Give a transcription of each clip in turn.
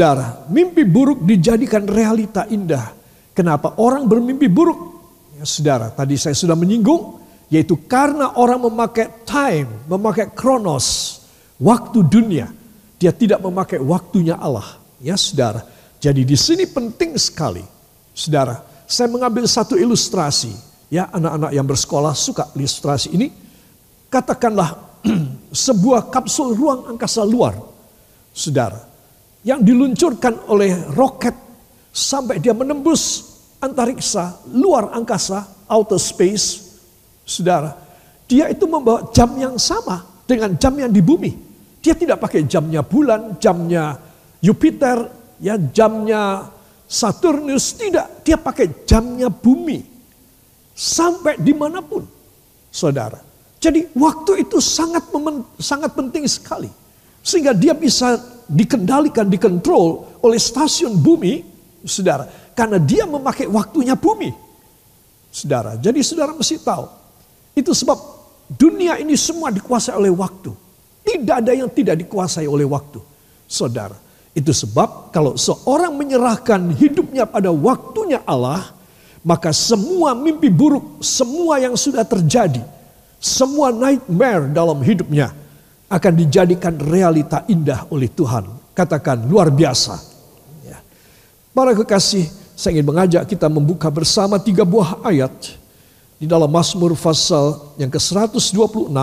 Saudara, mimpi buruk dijadikan realita indah. Kenapa orang bermimpi buruk? Ya, saudara, tadi saya sudah menyinggung, yaitu karena orang memakai time, memakai kronos, waktu dunia. Dia tidak memakai waktunya Allah. Ya saudara, jadi di sini penting sekali. Saudara, saya mengambil satu ilustrasi. Ya anak-anak yang bersekolah suka ilustrasi ini. Katakanlah sebuah kapsul ruang angkasa luar. Saudara, yang diluncurkan oleh roket sampai dia menembus antariksa, luar angkasa, outer space, saudara, dia itu membawa jam yang sama dengan jam yang di bumi. Dia tidak pakai jamnya bulan, jamnya Jupiter, ya jamnya Saturnus, tidak. Dia pakai jamnya bumi. Sampai di mana pun, saudara. Jadi waktu itu sangat sangat penting sekali. Sehingga dia bisa dikendalikan, dikontrol oleh stasiun bumi, saudara. Karena dia memakai waktunya bumi. Saudara, jadi saudara mesti tahu. Itu sebab dunia ini semua dikuasai oleh waktu. Tidak ada yang tidak dikuasai oleh waktu. Saudara, itu sebab kalau seorang menyerahkan hidupnya pada waktunya Allah, maka semua mimpi buruk, semua yang sudah terjadi, semua nightmare dalam hidupnya akan dijadikan realita indah oleh Tuhan. Katakan luar biasa. Ya. Para kekasih, saya ingin mengajak kita membuka bersama tiga buah ayat di dalam Mazmur pasal yang ke-126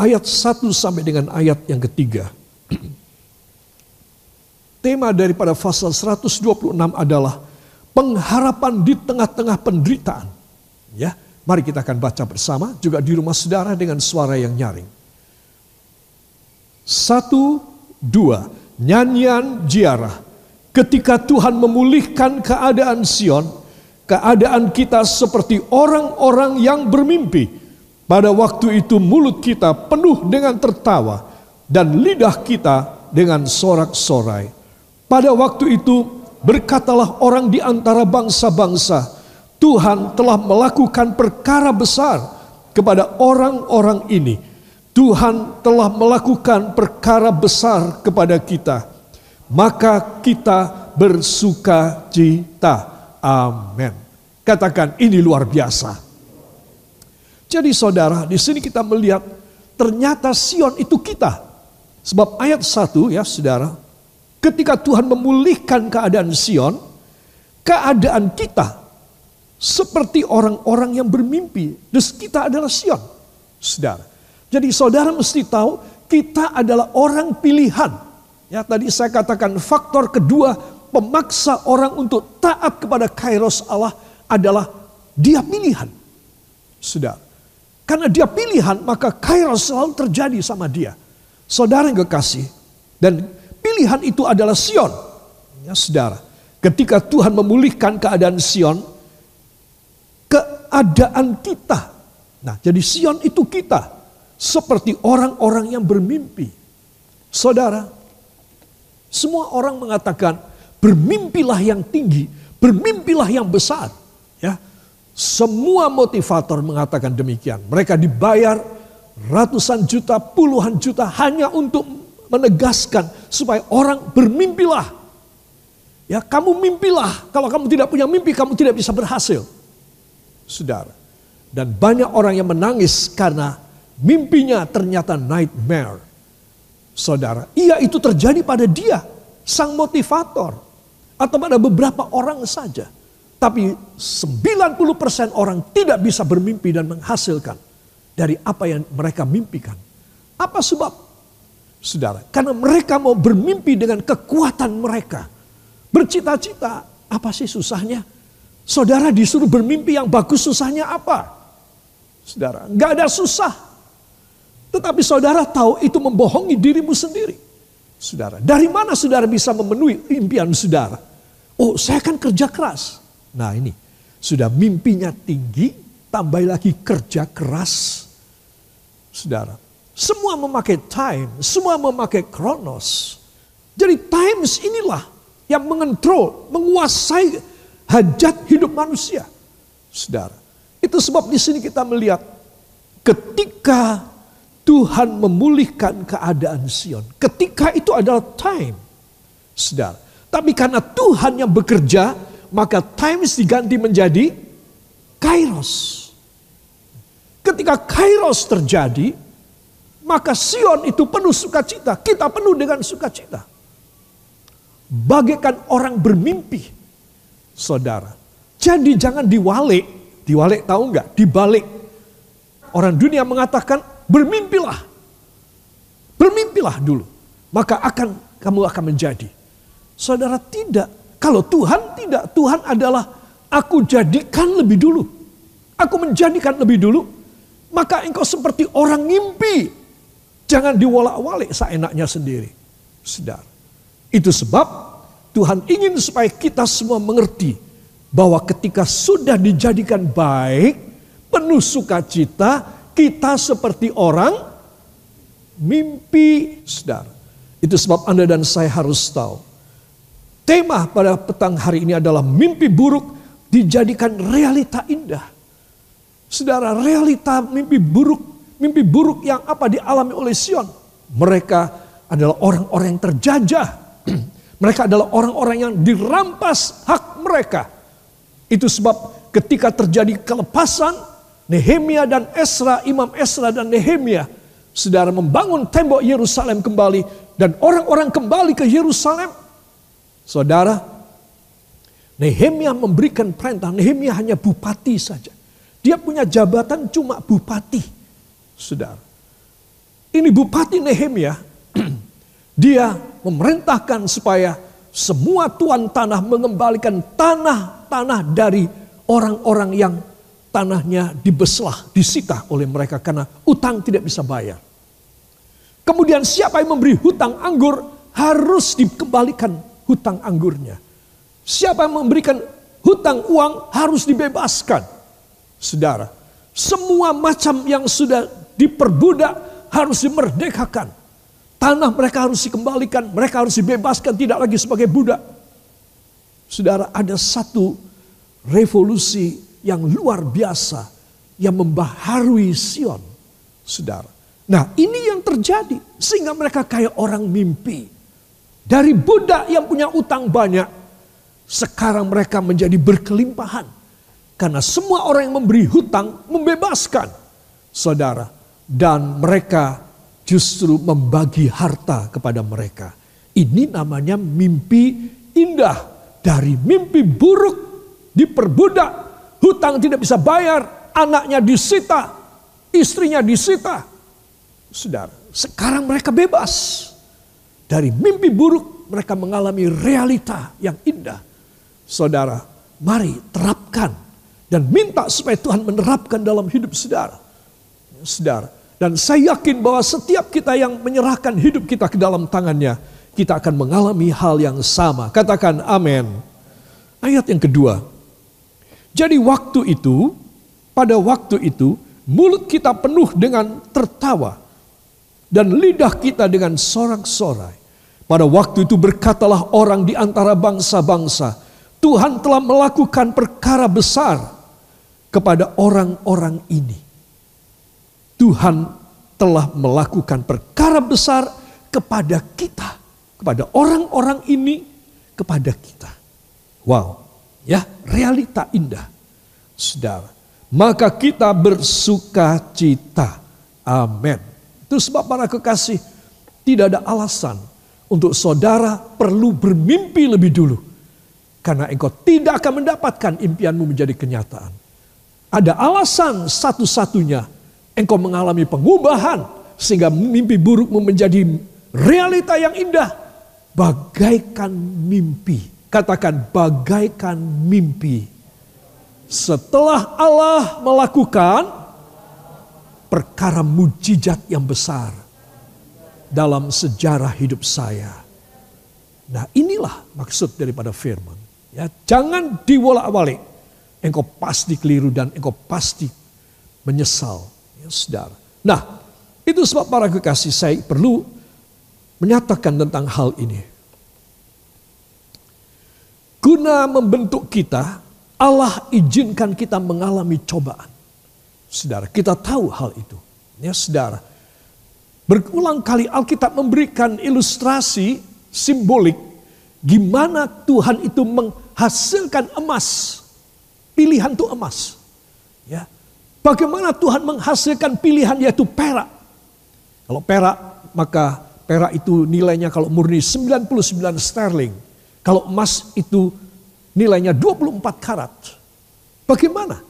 ayat 1 sampai dengan ayat yang ketiga. Tema daripada pasal 126 adalah pengharapan di tengah-tengah penderitaan. Ya, mari kita akan baca bersama juga di rumah saudara dengan suara yang nyaring. Satu, dua. Nyanyian jiarah. Ketika Tuhan memulihkan keadaan Sion, keadaan kita seperti orang-orang yang bermimpi. Pada waktu itu mulut kita penuh dengan tertawa dan lidah kita dengan sorak-sorai. Pada waktu itu berkatalah orang di antara bangsa-bangsa, Tuhan telah melakukan perkara besar kepada orang-orang ini Tuhan telah melakukan perkara besar kepada kita, maka kita bersuka cita. Amin. Katakan ini luar biasa. Jadi saudara, di sini kita melihat ternyata Sion itu kita. Sebab ayat 1 ya saudara, ketika Tuhan memulihkan keadaan Sion, keadaan kita seperti orang-orang yang bermimpi. Dan kita adalah Sion. Saudara, jadi saudara mesti tahu kita adalah orang pilihan. Ya tadi saya katakan faktor kedua pemaksa orang untuk taat kepada kairos Allah adalah dia pilihan. Sudah. Karena dia pilihan maka kairos selalu terjadi sama dia. Saudara yang kekasih. Dan pilihan itu adalah Sion. Ya saudara. Ketika Tuhan memulihkan keadaan Sion. Keadaan kita. Nah jadi Sion itu kita seperti orang-orang yang bermimpi. Saudara, semua orang mengatakan bermimpilah yang tinggi, bermimpilah yang besar. Ya, semua motivator mengatakan demikian. Mereka dibayar ratusan juta, puluhan juta hanya untuk menegaskan supaya orang bermimpilah. Ya, kamu mimpilah. Kalau kamu tidak punya mimpi, kamu tidak bisa berhasil. Saudara. Dan banyak orang yang menangis karena Mimpinya ternyata nightmare. Saudara, iya itu terjadi pada dia, sang motivator. Atau pada beberapa orang saja. Tapi 90% orang tidak bisa bermimpi dan menghasilkan dari apa yang mereka mimpikan. Apa sebab? Saudara, karena mereka mau bermimpi dengan kekuatan mereka. Bercita-cita, apa sih susahnya? Saudara disuruh bermimpi yang bagus susahnya apa? Saudara, nggak ada susah. Tetapi saudara tahu itu membohongi dirimu sendiri. Saudara, dari mana saudara bisa memenuhi impian saudara? Oh, saya akan kerja keras. Nah ini, sudah mimpinya tinggi, tambah lagi kerja keras. Saudara, semua memakai time, semua memakai kronos. Jadi times inilah yang mengontrol, menguasai hajat hidup manusia. Saudara, itu sebab di sini kita melihat ketika Tuhan memulihkan keadaan Sion. Ketika itu adalah time. Saudara. Tapi karena Tuhan yang bekerja, maka times diganti menjadi kairos. Ketika kairos terjadi, maka Sion itu penuh sukacita. Kita penuh dengan sukacita. Bagaikan orang bermimpi, saudara. Jadi jangan diwalik. Diwalik tahu nggak? Dibalik. Orang dunia mengatakan bermimpilah. Bermimpilah dulu. Maka akan kamu akan menjadi. Saudara tidak. Kalau Tuhan tidak. Tuhan adalah aku jadikan lebih dulu. Aku menjadikan lebih dulu maka engkau seperti orang ngimpi. Jangan diwalak-walik seenaknya sendiri. Sedar. Itu sebab Tuhan ingin supaya kita semua mengerti bahwa ketika sudah dijadikan baik, penuh sukacita, kita seperti orang mimpi. Sedar. Itu sebab Anda dan saya harus tahu. Tema pada petang hari ini adalah mimpi buruk dijadikan realita indah. Saudara, realita mimpi buruk, mimpi buruk yang apa dialami oleh Sion. Mereka adalah orang-orang yang terjajah. mereka adalah orang-orang yang dirampas hak mereka. Itu sebab ketika terjadi kelepasan, Nehemia dan Esra, Imam Esra dan Nehemia, saudara membangun tembok Yerusalem kembali dan orang-orang kembali ke Yerusalem. Saudara, Nehemia memberikan perintah, Nehemia hanya bupati saja. Dia punya jabatan cuma bupati. Saudara. Ini bupati Nehemia. dia memerintahkan supaya semua tuan tanah mengembalikan tanah-tanah dari orang-orang yang tanahnya dibeslah, disita oleh mereka karena utang tidak bisa bayar. Kemudian siapa yang memberi hutang anggur harus dikembalikan hutang anggurnya. Siapa yang memberikan hutang uang harus dibebaskan. Saudara, semua macam yang sudah diperbudak harus dimerdekakan. Tanah mereka harus dikembalikan, mereka harus dibebaskan tidak lagi sebagai budak. Saudara, ada satu revolusi yang luar biasa yang membaharui Sion. Saudara. Nah, ini yang terjadi sehingga mereka kayak orang mimpi. Dari budak yang punya utang banyak, sekarang mereka menjadi berkelimpahan karena semua orang yang memberi hutang membebaskan saudara. Dan mereka justru membagi harta kepada mereka. Ini namanya mimpi indah. Dari mimpi buruk diperbudak. Hutang tidak bisa bayar. Anaknya disita. Istrinya disita. Saudara, sekarang mereka bebas. Dari mimpi buruk mereka mengalami realita yang indah. Saudara, mari terapkan dan minta supaya Tuhan menerapkan dalam hidup saudara. Saudara. Dan saya yakin bahwa setiap kita yang menyerahkan hidup kita ke dalam tangannya, kita akan mengalami hal yang sama. Katakan amin. Ayat yang kedua. Jadi waktu itu, pada waktu itu, mulut kita penuh dengan tertawa. Dan lidah kita dengan sorak-sorai. Pada waktu itu berkatalah orang di antara bangsa-bangsa, Tuhan telah melakukan perkara besar kepada orang-orang ini. Tuhan telah melakukan perkara besar kepada kita, kepada orang-orang ini, kepada kita. Wow, ya, realita indah. Saudara, maka kita bersuka cita. Amin. Itu sebab para kekasih, tidak ada alasan untuk saudara perlu bermimpi lebih dulu. Karena engkau tidak akan mendapatkan impianmu menjadi kenyataan. Ada alasan satu-satunya engkau mengalami pengubahan sehingga mimpi burukmu menjadi realita yang indah. Bagaikan mimpi. Katakan bagaikan mimpi. Setelah Allah melakukan perkara mujizat yang besar dalam sejarah hidup saya. Nah inilah maksud daripada firman. Ya, jangan diwolak-walik engkau pasti keliru dan engkau pasti menyesal. Ya, saudara. Nah, itu sebab para kekasih saya perlu menyatakan tentang hal ini. Guna membentuk kita, Allah izinkan kita mengalami cobaan. Saudara, kita tahu hal itu. Ya, saudara. Berulang kali Alkitab memberikan ilustrasi simbolik gimana Tuhan itu menghasilkan emas. Pilihan itu emas. Ya. Bagaimana Tuhan menghasilkan pilihan yaitu perak. Kalau perak maka perak itu nilainya kalau murni 99 sterling. Kalau emas itu nilainya 24 karat. Bagaimana?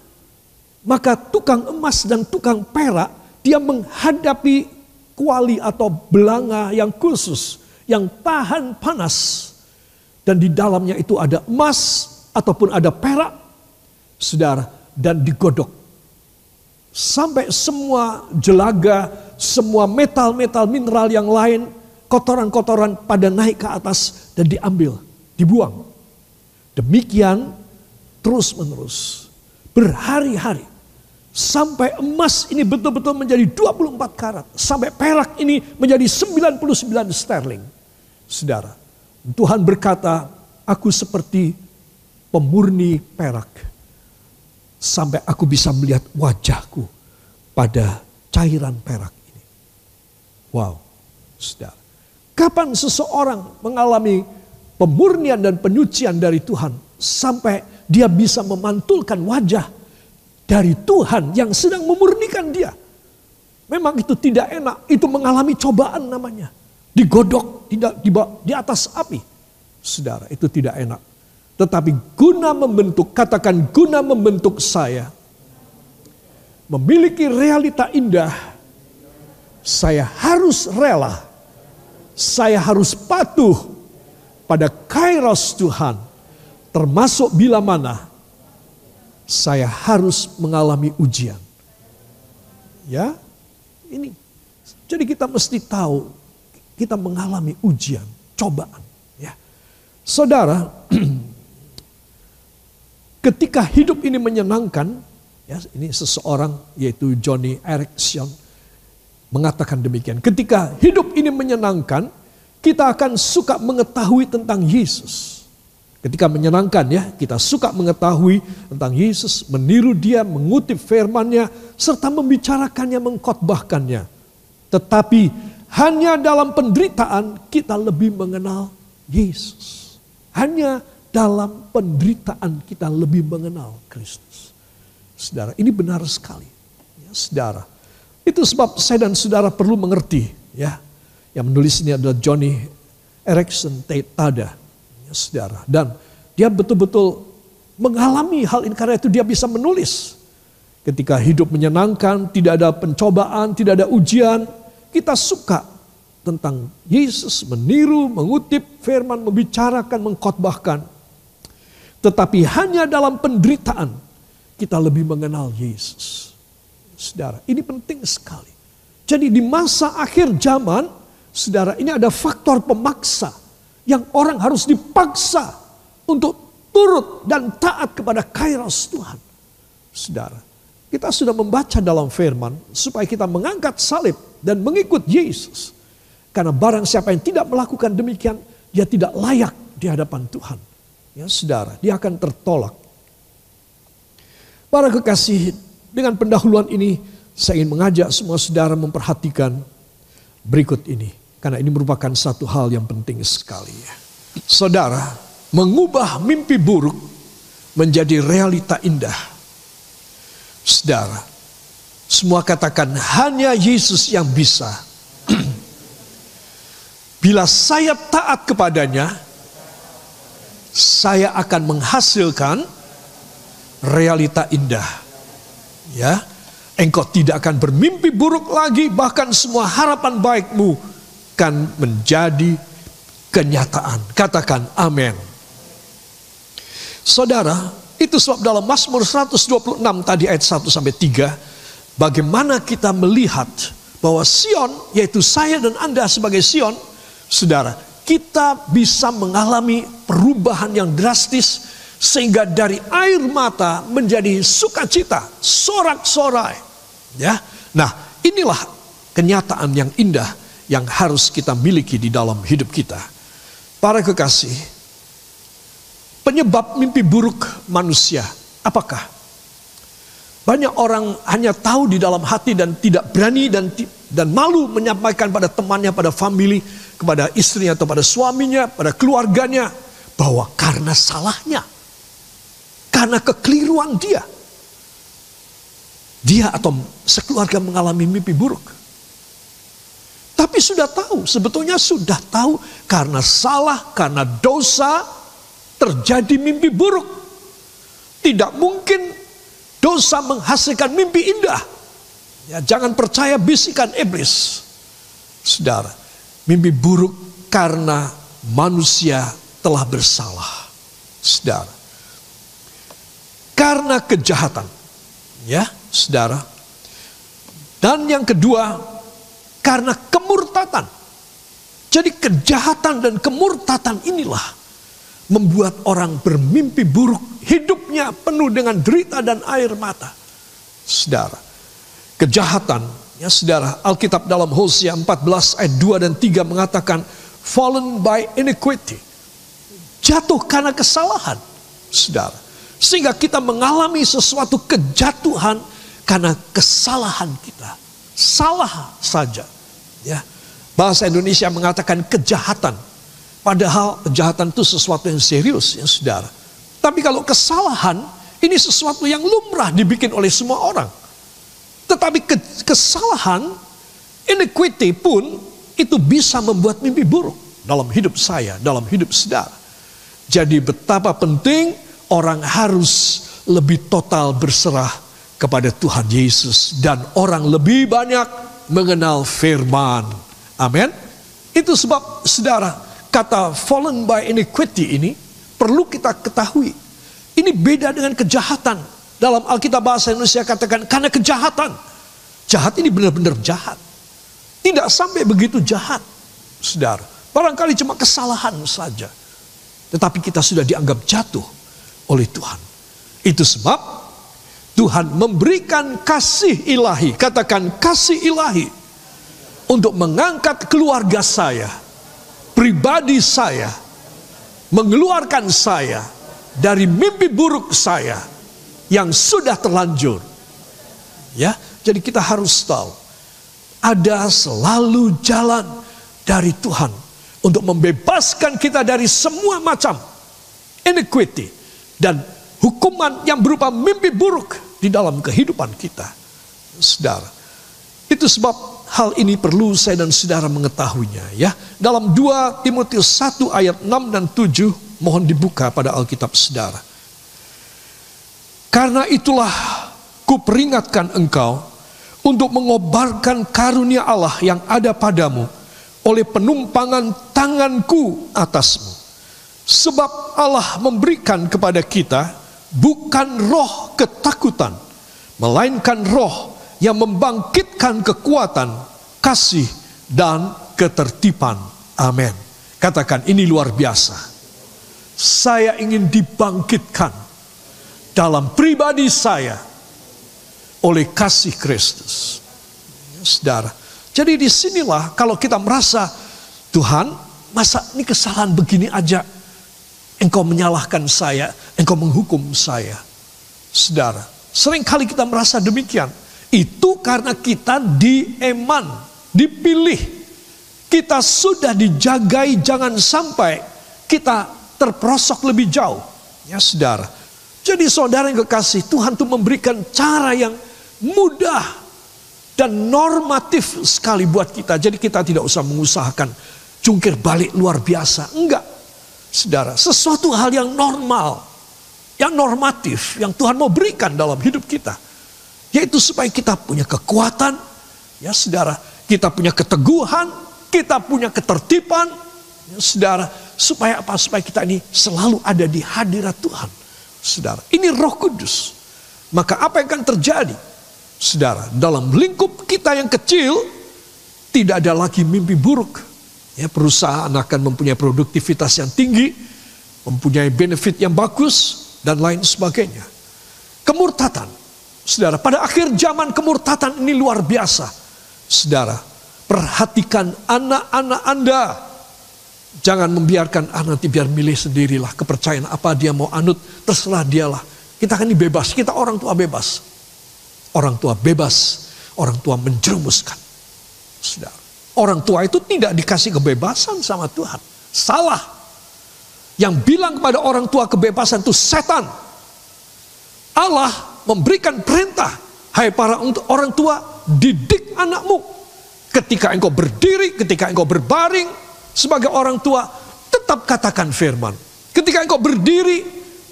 Maka tukang emas dan tukang perak dia menghadapi kuali atau belanga yang khusus yang tahan panas dan di dalamnya itu ada emas ataupun ada perak, saudara, dan digodok. Sampai semua jelaga, semua metal-metal mineral yang lain, kotoran-kotoran pada naik ke atas dan diambil, dibuang. Demikian terus menerus, berhari-hari. Sampai emas ini betul-betul menjadi 24 karat. Sampai perak ini menjadi 99 sterling. Saudara, Tuhan berkata, aku seperti pemurni perak. Sampai aku bisa melihat wajahku pada cairan perak ini. Wow, saudara. Kapan seseorang mengalami pemurnian dan penyucian dari Tuhan. Sampai dia bisa memantulkan wajah dari Tuhan yang sedang memurnikan dia. Memang itu tidak enak, itu mengalami cobaan namanya digodok tidak di, atas api. Saudara, itu tidak enak. Tetapi guna membentuk, katakan guna membentuk saya. Memiliki realita indah. Saya harus rela. Saya harus patuh pada kairos Tuhan. Termasuk bila mana saya harus mengalami ujian. Ya, ini. Jadi kita mesti tahu kita mengalami ujian, cobaan. Ya. Saudara, ketika hidup ini menyenangkan, ya, ini seseorang yaitu Johnny Erickson mengatakan demikian. Ketika hidup ini menyenangkan, kita akan suka mengetahui tentang Yesus. Ketika menyenangkan ya, kita suka mengetahui tentang Yesus, meniru dia, mengutip firman-Nya, serta membicarakannya, mengkotbahkannya. Tetapi hanya dalam penderitaan kita lebih mengenal Yesus. Hanya dalam penderitaan kita lebih mengenal Kristus. Saudara, ini benar sekali. Ya, saudara, itu sebab saya dan saudara perlu mengerti. Ya, yang menulis ini adalah Johnny Erickson Tada. Ya, saudara, dan dia betul-betul mengalami hal ini karena itu dia bisa menulis. Ketika hidup menyenangkan, tidak ada pencobaan, tidak ada ujian, kita suka tentang Yesus, meniru, mengutip firman, membicarakan, mengkhotbahkan. Tetapi hanya dalam penderitaan kita lebih mengenal Yesus. Saudara, ini penting sekali. Jadi di masa akhir zaman, saudara, ini ada faktor pemaksa yang orang harus dipaksa untuk turut dan taat kepada kairos Tuhan. Saudara, kita sudah membaca dalam firman supaya kita mengangkat salib dan mengikut Yesus. Karena barang siapa yang tidak melakukan demikian, dia tidak layak di hadapan Tuhan. Ya saudara, dia akan tertolak. Para kekasih, dengan pendahuluan ini saya ingin mengajak semua saudara memperhatikan berikut ini. Karena ini merupakan satu hal yang penting sekali. Saudara, mengubah mimpi buruk menjadi realita indah. Saudara, semua katakan hanya Yesus yang bisa. Bila saya taat kepadanya, saya akan menghasilkan realita indah. Ya, engkau tidak akan bermimpi buruk lagi, bahkan semua harapan baikmu akan menjadi kenyataan. Katakan amin. Saudara, itu sebab dalam Mazmur 126 tadi ayat 1 sampai 3 bagaimana kita melihat bahwa Sion, yaitu saya dan Anda sebagai Sion, saudara, kita bisa mengalami perubahan yang drastis sehingga dari air mata menjadi sukacita, sorak-sorai. Ya. Nah, inilah kenyataan yang indah yang harus kita miliki di dalam hidup kita. Para kekasih, penyebab mimpi buruk manusia apakah? Banyak orang hanya tahu di dalam hati dan tidak berani dan dan malu menyampaikan pada temannya, pada family, kepada istrinya atau pada suaminya, pada keluarganya. bahwa karena salahnya, karena kekeliruan dia, dia atau sekeluarga mengalami mimpi buruk. Tapi sudah tahu, sebetulnya sudah tahu karena salah, karena dosa terjadi mimpi buruk. Tidak mungkin dosa menghasilkan mimpi indah. Ya, jangan percaya bisikan iblis. Saudara, mimpi buruk karena manusia telah bersalah. Saudara. Karena kejahatan. Ya, saudara. Dan yang kedua, karena kemurtatan. Jadi kejahatan dan kemurtatan inilah membuat orang bermimpi buruk, hidupnya penuh dengan derita dan air mata. Saudara, kejahatan, ya saudara, Alkitab dalam Hosea 14 ayat 2 dan 3 mengatakan, fallen by iniquity. Jatuh karena kesalahan, saudara. Sehingga kita mengalami sesuatu kejatuhan karena kesalahan kita. Salah saja. Ya. Bahasa Indonesia mengatakan kejahatan. Padahal kejahatan itu sesuatu yang serius ya saudara. Tapi kalau kesalahan ini sesuatu yang lumrah dibikin oleh semua orang. Tetapi ke kesalahan, iniquity pun itu bisa membuat mimpi buruk dalam hidup saya, dalam hidup saudara. Jadi betapa penting orang harus lebih total berserah kepada Tuhan Yesus dan orang lebih banyak mengenal firman. Amin. Itu sebab saudara kata fallen by iniquity ini perlu kita ketahui. Ini beda dengan kejahatan. Dalam Alkitab bahasa Indonesia katakan karena kejahatan. Jahat ini benar-benar jahat. Tidak sampai begitu jahat. Saudara, barangkali cuma kesalahan saja. Tetapi kita sudah dianggap jatuh oleh Tuhan. Itu sebab Tuhan memberikan kasih ilahi, katakan kasih ilahi untuk mengangkat keluarga saya, pribadi saya, mengeluarkan saya dari mimpi buruk saya yang sudah terlanjur. Ya, jadi kita harus tahu ada selalu jalan dari Tuhan untuk membebaskan kita dari semua macam iniquity dan hukuman yang berupa mimpi buruk di dalam kehidupan kita. Saudara, itu sebab hal ini perlu saya dan saudara mengetahuinya ya. Dalam 2 Timotius 1 ayat 6 dan 7 mohon dibuka pada Alkitab saudara. Karena itulah kuperingatkan engkau untuk mengobarkan karunia Allah yang ada padamu oleh penumpangan tanganku atasmu. Sebab Allah memberikan kepada kita bukan roh ketakutan, melainkan roh yang membangkitkan kekuatan, kasih, dan ketertiban. Amin. Katakan ini luar biasa. Saya ingin dibangkitkan dalam pribadi saya oleh kasih Kristus. Saudara, jadi di sinilah kalau kita merasa Tuhan, masa ini kesalahan begini aja, engkau menyalahkan saya, engkau menghukum saya. Saudara, sering kali kita merasa demikian. Itu karena kita dieman, dipilih. Kita sudah dijagai jangan sampai kita terperosok lebih jauh. Ya saudara. Jadi saudara yang kekasih, Tuhan tuh memberikan cara yang mudah dan normatif sekali buat kita. Jadi kita tidak usah mengusahakan jungkir balik luar biasa. Enggak. Saudara, sesuatu hal yang normal, yang normatif, yang Tuhan mau berikan dalam hidup kita. Yaitu supaya kita punya kekuatan, ya saudara, kita punya keteguhan, kita punya ketertiban, ya saudara, supaya apa? Supaya kita ini selalu ada di hadirat Tuhan. Saudara, ini roh kudus. Maka apa yang akan terjadi? Saudara, dalam lingkup kita yang kecil, tidak ada lagi mimpi buruk Ya, perusahaan akan mempunyai produktivitas yang tinggi, mempunyai benefit yang bagus, dan lain sebagainya. Kemurtatan. Saudara, pada akhir zaman kemurtatan ini luar biasa. Saudara, perhatikan anak-anak Anda. Jangan membiarkan ah nanti biar milih sendirilah kepercayaan apa dia mau anut, terserah dialah. Kita kan bebas, kita orang tua bebas. Orang tua bebas, orang tua menjerumuskan. Saudara. Orang tua itu tidak dikasih kebebasan sama Tuhan. Salah. Yang bilang kepada orang tua kebebasan itu setan. Allah memberikan perintah. Hai para orang tua, didik anakmu. Ketika engkau berdiri, ketika engkau berbaring sebagai orang tua, tetap katakan firman. Ketika engkau berdiri,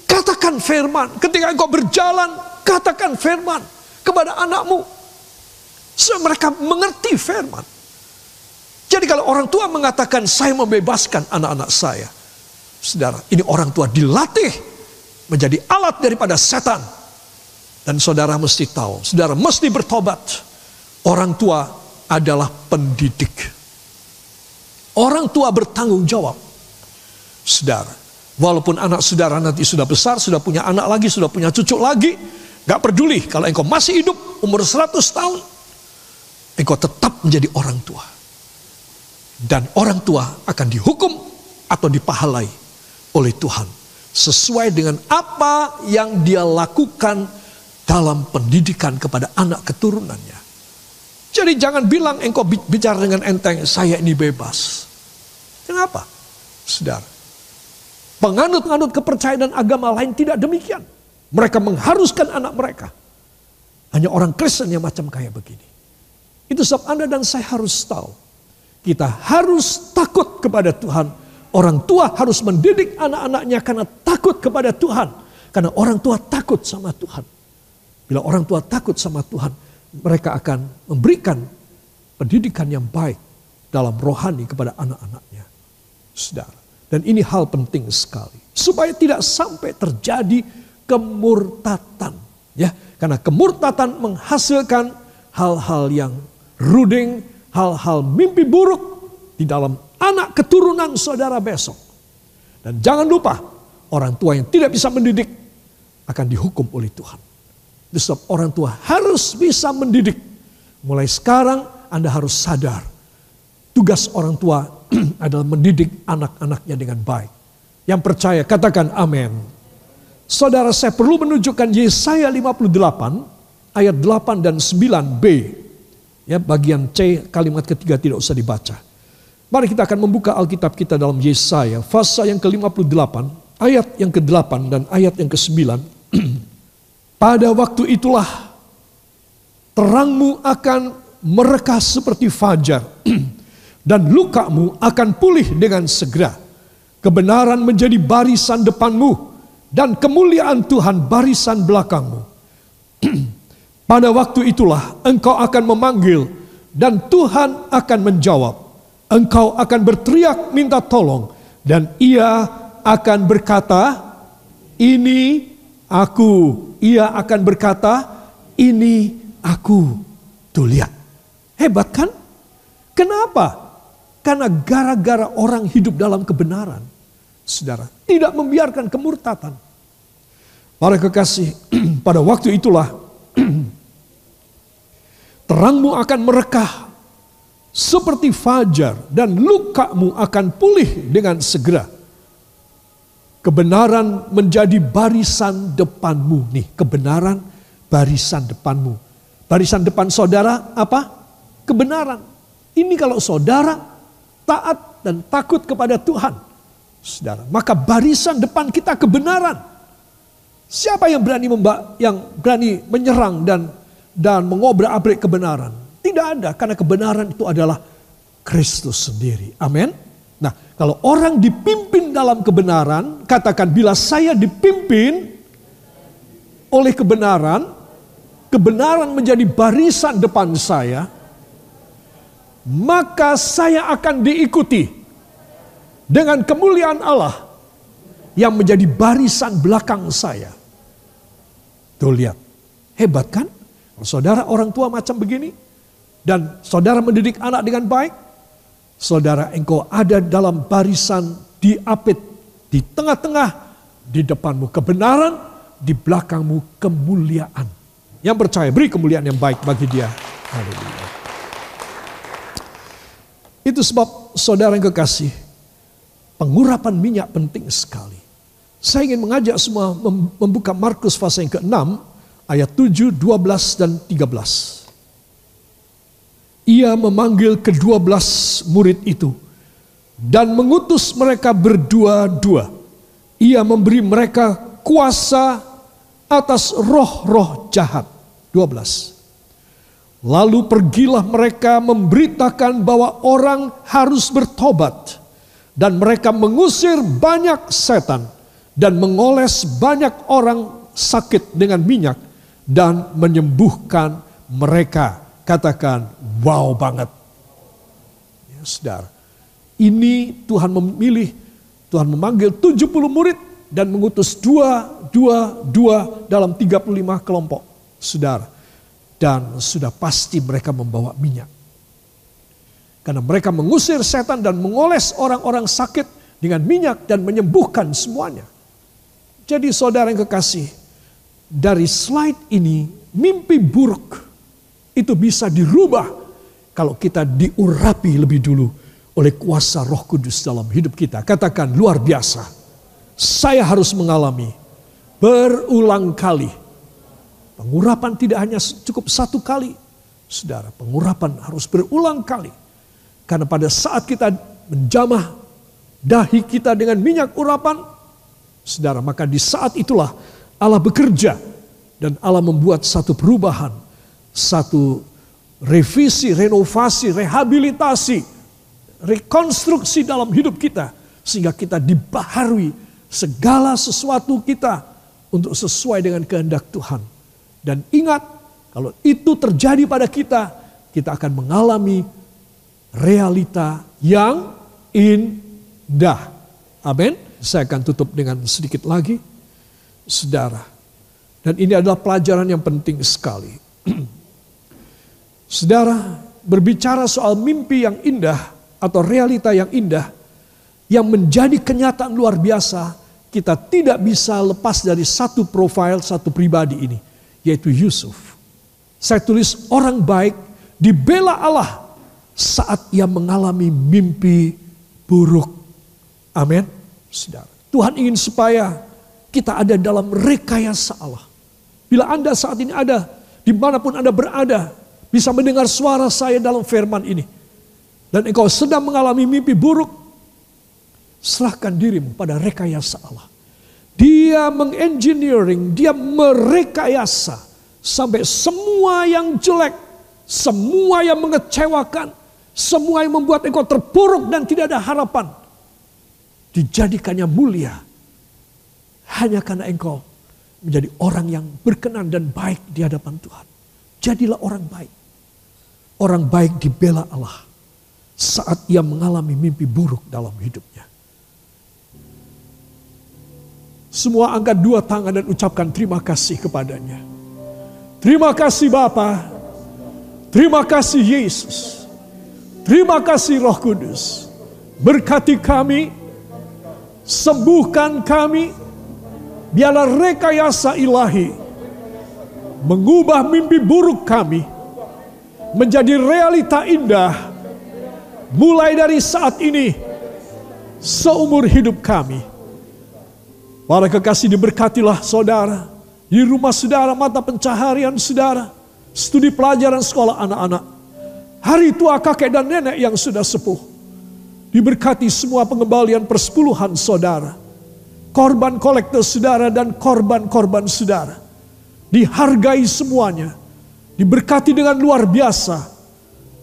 katakan firman. Ketika engkau berjalan, katakan firman kepada anakmu. Supaya mereka mengerti firman. Jadi kalau orang tua mengatakan saya membebaskan anak-anak saya. Saudara, ini orang tua dilatih menjadi alat daripada setan. Dan saudara mesti tahu, saudara mesti bertobat. Orang tua adalah pendidik. Orang tua bertanggung jawab. Saudara, walaupun anak saudara nanti sudah besar, sudah punya anak lagi, sudah punya cucu lagi, gak peduli kalau engkau masih hidup umur 100 tahun, engkau tetap menjadi orang tua. Dan orang tua akan dihukum atau dipahalai oleh Tuhan. Sesuai dengan apa yang dia lakukan dalam pendidikan kepada anak keturunannya. Jadi jangan bilang engkau bicara dengan enteng, saya ini bebas. Kenapa? Saudara, penganut-penganut kepercayaan dan agama lain tidak demikian. Mereka mengharuskan anak mereka. Hanya orang Kristen yang macam kayak begini. Itu sebab Anda dan saya harus tahu. Kita harus takut kepada Tuhan. Orang tua harus mendidik anak-anaknya karena takut kepada Tuhan. Karena orang tua takut sama Tuhan. Bila orang tua takut sama Tuhan, mereka akan memberikan pendidikan yang baik dalam rohani kepada anak-anaknya. Saudara. Dan ini hal penting sekali. Supaya tidak sampai terjadi kemurtatan. Ya, karena kemurtatan menghasilkan hal-hal yang ruding, hal-hal mimpi buruk di dalam anak keturunan saudara besok. Dan jangan lupa, orang tua yang tidak bisa mendidik akan dihukum oleh Tuhan. Sebab orang tua harus bisa mendidik. Mulai sekarang Anda harus sadar. Tugas orang tua adalah mendidik anak-anaknya dengan baik. Yang percaya katakan amin. Saudara saya perlu menunjukkan Yesaya 58 ayat 8 dan 9b Ya, bagian C kalimat ketiga tidak usah dibaca. Mari kita akan membuka Alkitab kita dalam Yesaya, fasa yang ke-58, ayat yang ke-8 dan ayat yang ke-9. Pada waktu itulah terangmu akan merekah seperti fajar dan lukamu akan pulih dengan segera. Kebenaran menjadi barisan depanmu dan kemuliaan Tuhan barisan belakangmu. Pada waktu itulah engkau akan memanggil dan Tuhan akan menjawab. Engkau akan berteriak minta tolong dan ia akan berkata, ini aku. Ia akan berkata, ini aku. Tuh lihat, hebat kan? Kenapa? Karena gara-gara orang hidup dalam kebenaran. Saudara, tidak membiarkan kemurtatan. Para kekasih, pada waktu itulah Terangmu akan merekah seperti fajar dan lukamu akan pulih dengan segera. Kebenaran menjadi barisan depanmu. Nih, kebenaran barisan depanmu. Barisan depan saudara apa? Kebenaran. Ini kalau saudara taat dan takut kepada Tuhan. Saudara, maka barisan depan kita kebenaran. Siapa yang berani memba yang berani menyerang dan dan mengobrak-abrik kebenaran. Tidak ada, karena kebenaran itu adalah Kristus sendiri. Amin. Nah, kalau orang dipimpin dalam kebenaran, katakan bila saya dipimpin oleh kebenaran, kebenaran menjadi barisan depan saya, maka saya akan diikuti dengan kemuliaan Allah yang menjadi barisan belakang saya. Tuh lihat, hebat kan? Saudara orang tua macam begini, dan saudara mendidik anak dengan baik, saudara engkau ada dalam barisan diapit di tengah-tengah, di depanmu kebenaran, di belakangmu kemuliaan. Yang percaya beri kemuliaan yang baik bagi dia. Haleluya. Itu sebab saudara yang kekasih, pengurapan minyak penting sekali. Saya ingin mengajak semua membuka Markus pasal yang ke-6 ayat 7, 12 dan 13. Ia memanggil kedua belas murid itu dan mengutus mereka berdua-dua Ia memberi mereka kuasa atas roh-roh jahat. 12. Lalu pergilah mereka memberitakan bahwa orang harus bertobat. Dan mereka mengusir banyak setan dan mengoles banyak orang sakit dengan minyak dan menyembuhkan mereka. Katakan, wow banget. Ya, saudara. Ini Tuhan memilih, Tuhan memanggil 70 murid dan mengutus dua, dua, dua dalam 35 kelompok. Saudara dan sudah pasti mereka membawa minyak. Karena mereka mengusir setan dan mengoles orang-orang sakit dengan minyak dan menyembuhkan semuanya. Jadi saudara yang kekasih, dari slide ini mimpi buruk itu bisa dirubah kalau kita diurapi lebih dulu oleh kuasa roh kudus dalam hidup kita. Katakan luar biasa. Saya harus mengalami berulang kali Pengurapan tidak hanya cukup satu kali. Saudara, pengurapan harus berulang kali. Karena pada saat kita menjamah dahi kita dengan minyak urapan, saudara, maka di saat itulah Allah bekerja dan Allah membuat satu perubahan, satu revisi, renovasi, rehabilitasi, rekonstruksi dalam hidup kita sehingga kita dibaharui segala sesuatu kita untuk sesuai dengan kehendak Tuhan. Dan ingat, kalau itu terjadi pada kita, kita akan mengalami realita yang indah. Amin. Saya akan tutup dengan sedikit lagi. Saudara. Dan ini adalah pelajaran yang penting sekali. Saudara, berbicara soal mimpi yang indah atau realita yang indah yang menjadi kenyataan luar biasa, kita tidak bisa lepas dari satu profil, satu pribadi ini yaitu Yusuf. Saya tulis orang baik dibela Allah saat ia mengalami mimpi buruk. Amin. Tuhan ingin supaya kita ada dalam rekayasa Allah. Bila Anda saat ini ada, di mana pun Anda berada, bisa mendengar suara saya dalam firman ini. Dan engkau sedang mengalami mimpi buruk, serahkan dirimu pada rekayasa Allah. Dia mengengineering, dia merekayasa sampai semua yang jelek, semua yang mengecewakan, semua yang membuat engkau terpuruk dan tidak ada harapan. Dijadikannya mulia. Hanya karena engkau menjadi orang yang berkenan dan baik di hadapan Tuhan. Jadilah orang baik. Orang baik dibela Allah saat ia mengalami mimpi buruk dalam hidupnya. Semua angkat dua tangan dan ucapkan terima kasih kepadanya. Terima kasih Bapa. Terima kasih Yesus. Terima kasih Roh Kudus. Berkati kami. Sembuhkan kami. Biarlah rekayasa ilahi. Mengubah mimpi buruk kami. Menjadi realita indah. Mulai dari saat ini. Seumur hidup kami Para kekasih diberkatilah saudara. Di rumah saudara, mata pencaharian saudara. Studi pelajaran sekolah anak-anak. Hari tua kakek dan nenek yang sudah sepuh. Diberkati semua pengembalian persepuluhan saudara. Korban kolektor saudara dan korban-korban saudara. Dihargai semuanya. Diberkati dengan luar biasa.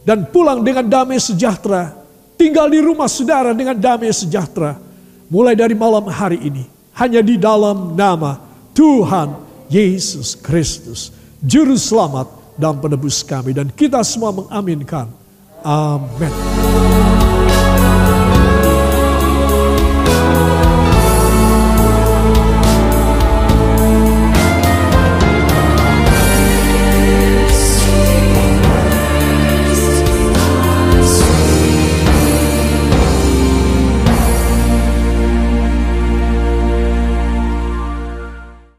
Dan pulang dengan damai sejahtera. Tinggal di rumah saudara dengan damai sejahtera. Mulai dari malam hari ini hanya di dalam nama Tuhan Yesus Kristus, Juru Selamat dan Penebus kami. Dan kita semua mengaminkan. Amin.